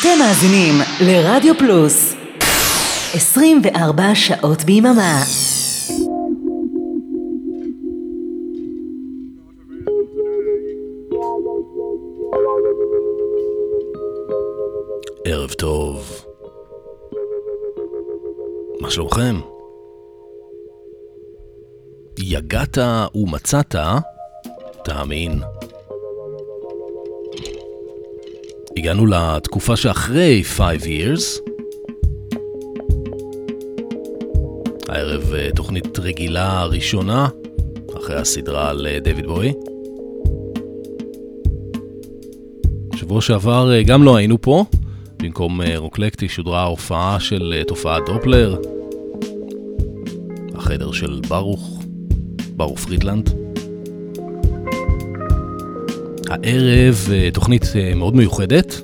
אתם מאזינים לרדיו פלוס 24 שעות ביממה ערב טוב. מה שלומכם? יגעת ומצאת, תאמין. הגענו לתקופה שאחרי 5 years. הערב אה, תוכנית רגילה ראשונה, אחרי הסדרה על אה, דויד בוי. שבוע שעבר אה, גם לא היינו פה, במקום רוקלקטי שודרה ההופעה של תופעת דופלר, החדר של ברוך, ברוך פרידלנד. הערב אה, תוכנית אה, מאוד מיוחדת.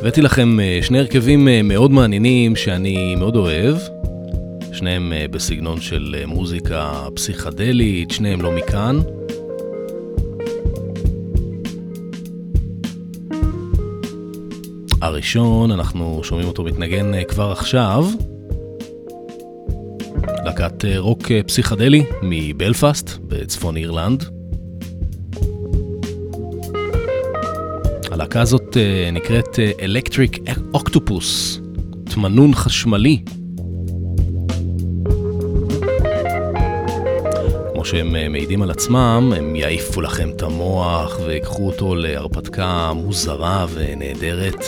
הבאתי לכם אה, שני הרכבים מאוד מעניינים שאני מאוד אוהב. שניהם בסגנון של מוזיקה פסיכדלית, שניהם לא מכאן. הראשון, אנחנו שומעים אותו מתנגן כבר עכשיו. להקת רוק פסיכדלי מבלפאסט בצפון אירלנד. הלהקה הזאת uh, נקראת אלקטריק uh, אוקטופוס, תמנון חשמלי. כמו שהם uh, מעידים על עצמם, הם יעיפו לכם את המוח ויקחו אותו להרפתקה מוזרה ונהדרת.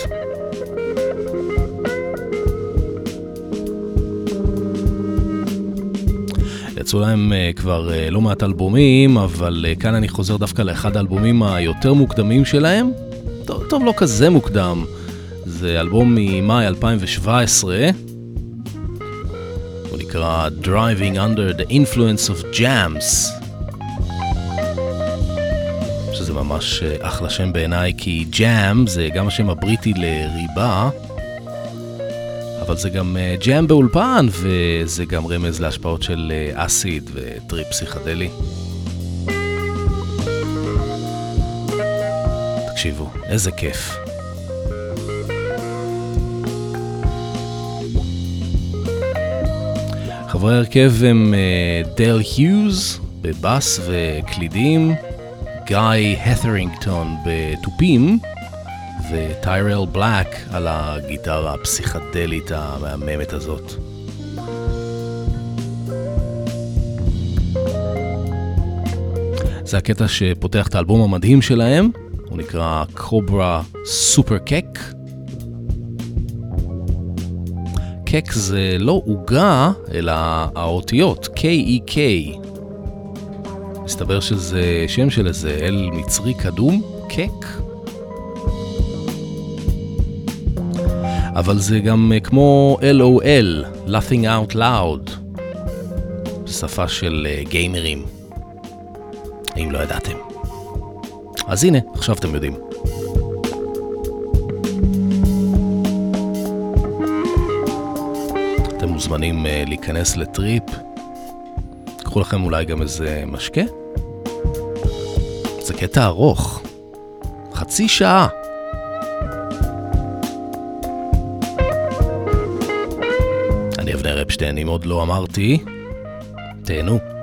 יצאו להם כבר לא מעט אלבומים, אבל כאן אני חוזר דווקא לאחד האלבומים היותר מוקדמים שלהם, טוב, לא כזה מוקדם. זה אלבום ממאי 2017. הוא נקרא Driving Under the Influence of Jams. שזה ממש אה, אחלה שם בעיניי, כי ג'אם זה גם השם הבריטי לריבה, אבל זה גם ג'אם אה, באולפן, וזה גם רמז להשפעות של אסיד אה, וטריפ פסיכדלי. תקשיבו, איזה כיף. חברי ההרכב הם דל היוז בבאס וקלידים, גיא הת'רינגטון בתופים וטיירל בלק על הגיטרה הפסיכדלית המהממת הזאת. זה הקטע שפותח את האלבום המדהים שלהם, הוא נקרא קוברה סופר קק. קק זה לא עוגה, אלא האותיות, K-E-K. מסתבר שזה שם של איזה אל מצרי קדום, קק. אבל זה גם כמו LOL, Laughing Out Loud, שפה של אה, גיימרים, אם לא ידעתם. אז הנה, עכשיו אתם יודעים. אתם מוזמנים uh, להיכנס לטריפ. קחו לכם אולי גם איזה משקה. זה קטע ארוך. חצי שעה. אני אבנר אפשטיין, אם עוד לא אמרתי, תהנו.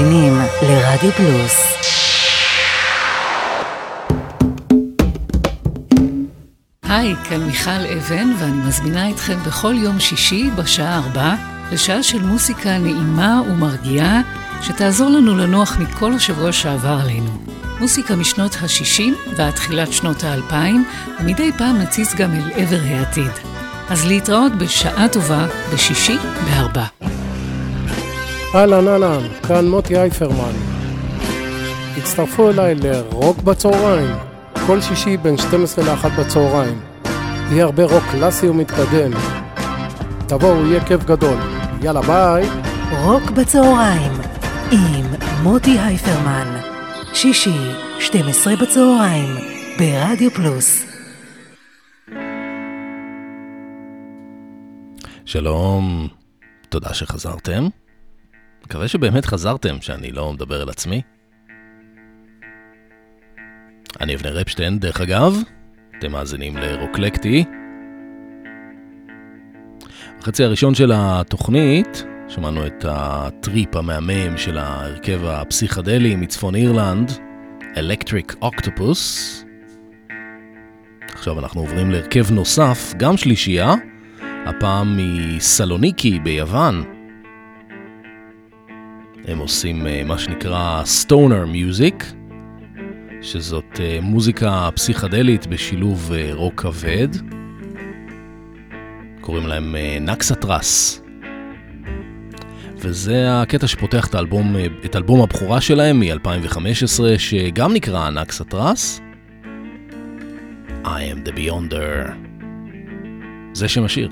מאזינים לרדיו פלוס. היי, כאן מיכל אבן, ואני מזמינה אתכם בכל יום שישי בשעה ארבע לשעה של מוסיקה נעימה ומרגיעה, שתעזור לנו לנוח מכל השבוע שעבר עלינו. מוסיקה משנות ה-60 ועד תחילת שנות ה-2000, ומדי פעם נציץ גם אל עבר העתיד. אז להתראות בשעה טובה בשישי בארבע. אהלן אהלן, כאן מוטי הייפרמן. הצטרפו אליי לרוק בצהריים, כל שישי בין 12 ל-1 בצהריים. יהיה הרבה רוק קלאסי ומתקדם. תבואו, יהיה כיף גדול. יאללה ביי. רוק בצהריים עם מוטי הייפרמן. שישי, 12 בצהריים, ברדיו פלוס. שלום, תודה שחזרתם. מקווה שבאמת חזרתם, שאני לא מדבר אל עצמי. אני אבנר רפשטיין, דרך אגב, אתם מאזינים לרוקלקטי. בחצי הראשון של התוכנית שמענו את הטריפ המהמם של ההרכב הפסיכדלי מצפון אירלנד, Electric Octopus. עכשיו אנחנו עוברים להרכב נוסף, גם שלישייה, הפעם מסלוניקי ביוון. הם עושים אה, מה שנקרא stoner music, שזאת אה, מוזיקה פסיכדלית בשילוב אה, רוק כבד. קוראים להם Naxatras. וזה הקטע שפותח את האלבום, את אלבום הבכורה שלהם מ-2015, שגם נקרא Naxatras. I am the Beyonder. זה שם השיר.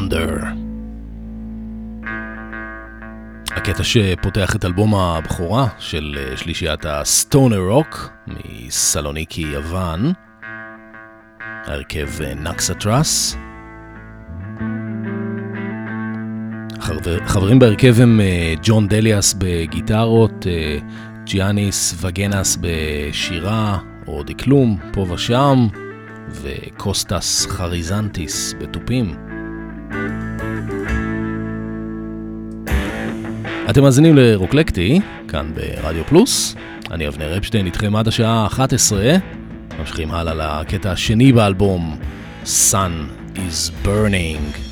Beyonder. הקטע שפותח את אלבום הבכורה של אה, שלישיית ה stoner rock מסלוניקי יוון, ההרכב Naxatras. חברים בהרכב הם אה, ג'ון דליאס בגיטרות, אה, ג'יאניס וגנאס בשירה או דקלום פה ושם, וקוסטס חריזנטיס בתופים. אתם מאזינים לרוקלקטי, כאן ברדיו פלוס. אני אבנר אפשטיין איתכם עד השעה 11. ממשיכים הלאה לקטע השני באלבום, Sun is Burning.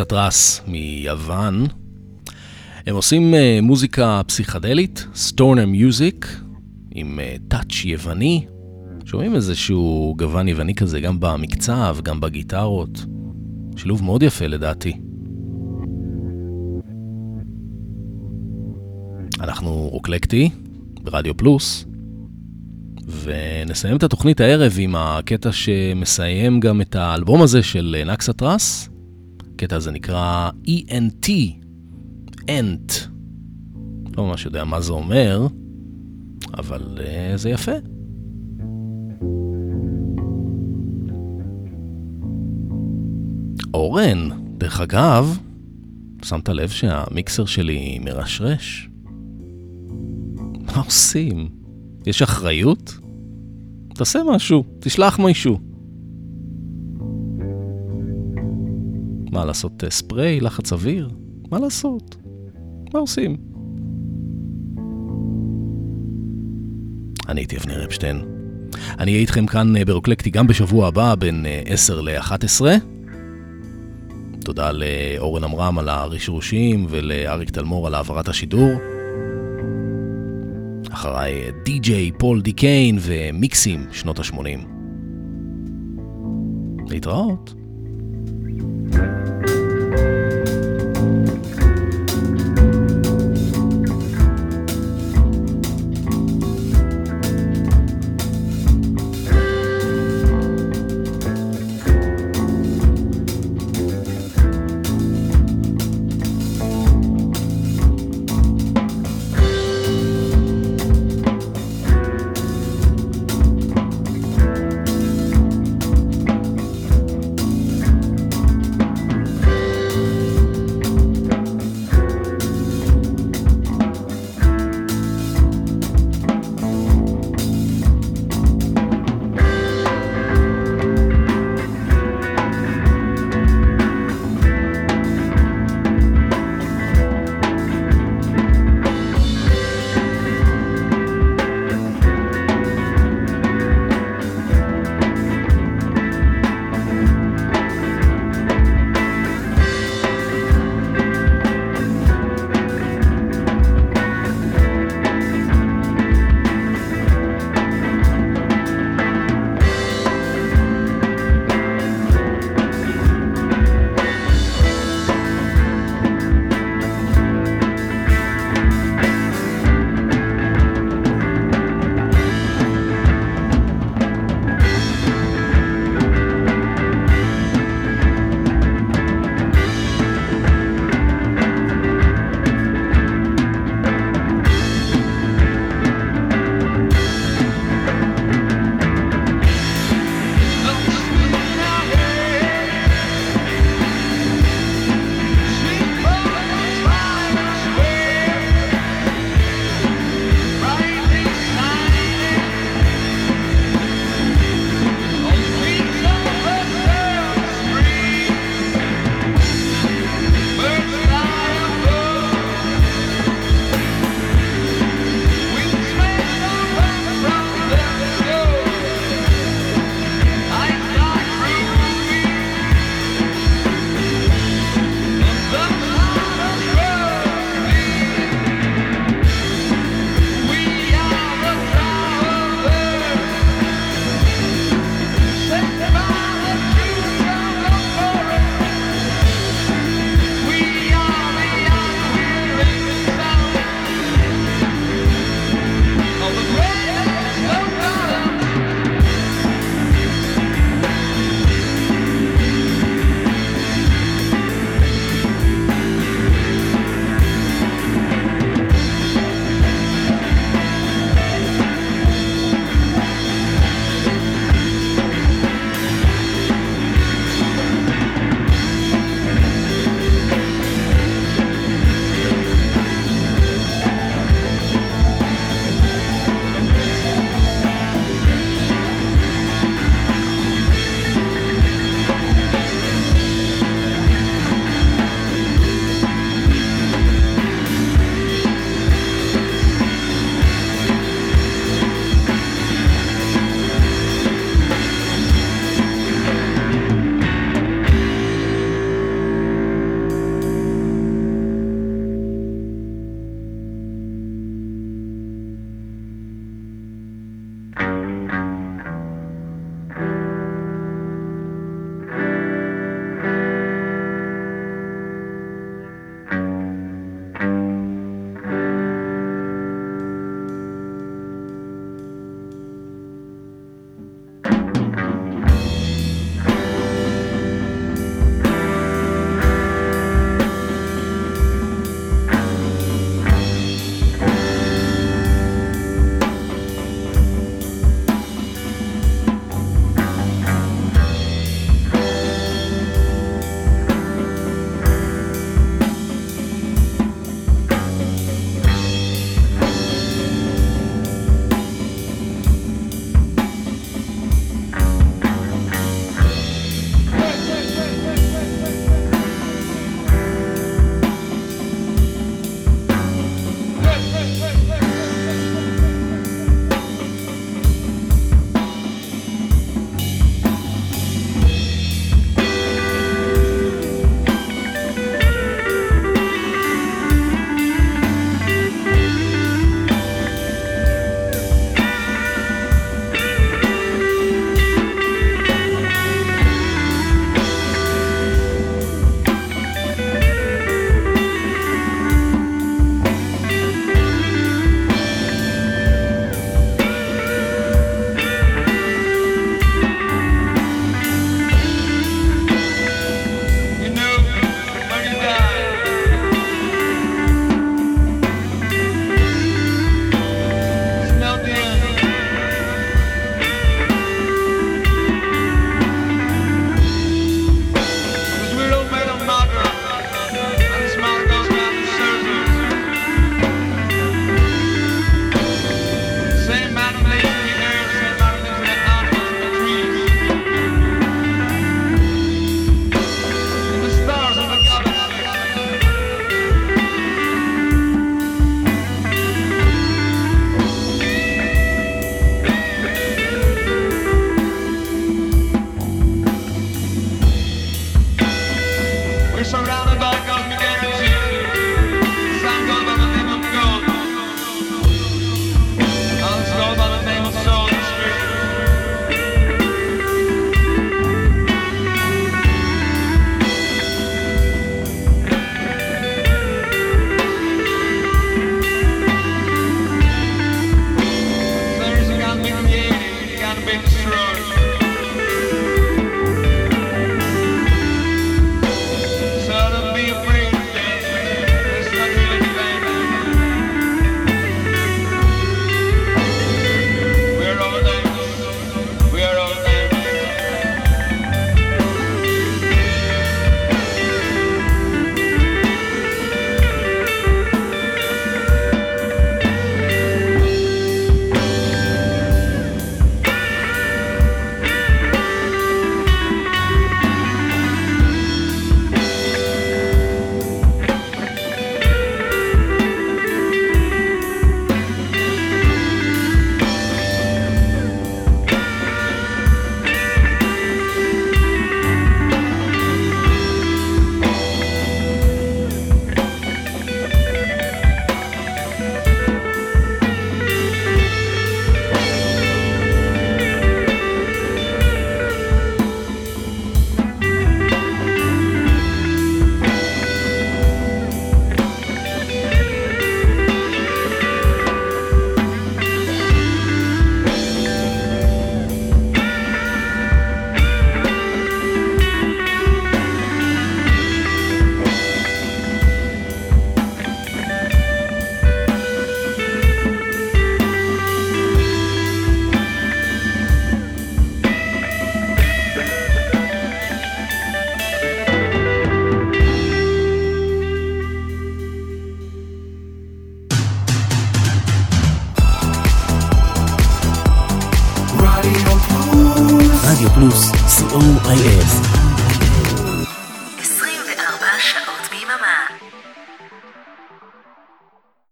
אה, טראס מיוון. הם עושים אה, מוזיקה פסיכדלית, stoner music, עם touch יווני. שומעים איזשהו גוון יווני כזה גם במקצב, גם בגיטרות. שילוב מאוד יפה לדעתי. אנחנו רוקלקטי ברדיו פלוס, ונסיים את התוכנית הערב עם הקטע שמסיים גם את האלבום הזה של Naxatras. הקטע הזה נקרא ENT, ENT. לא ממש יודע מה זה אומר, אבל uh, זה יפה. אורן, דרך אגב, שמת לב שהמיקסר שלי מרשרש? מה עושים? יש אחריות? תעשה משהו, תשלח מישהו. מה לעשות, ספרי, לחץ אוויר? מה לעשות? מה עושים? אני הייתי אבנר אפשטיין. אני אהיה איתכם כאן אה, ברוקלקטי גם בשבוע הבא בין 10 אה, ל-11. תודה לאורן עמרם על הרשרושים ולאריק תלמור על העברת השידור. אחריי די.ג'יי פול דיקיין ומיקסים שנות ה-80. להתראות. Thank you.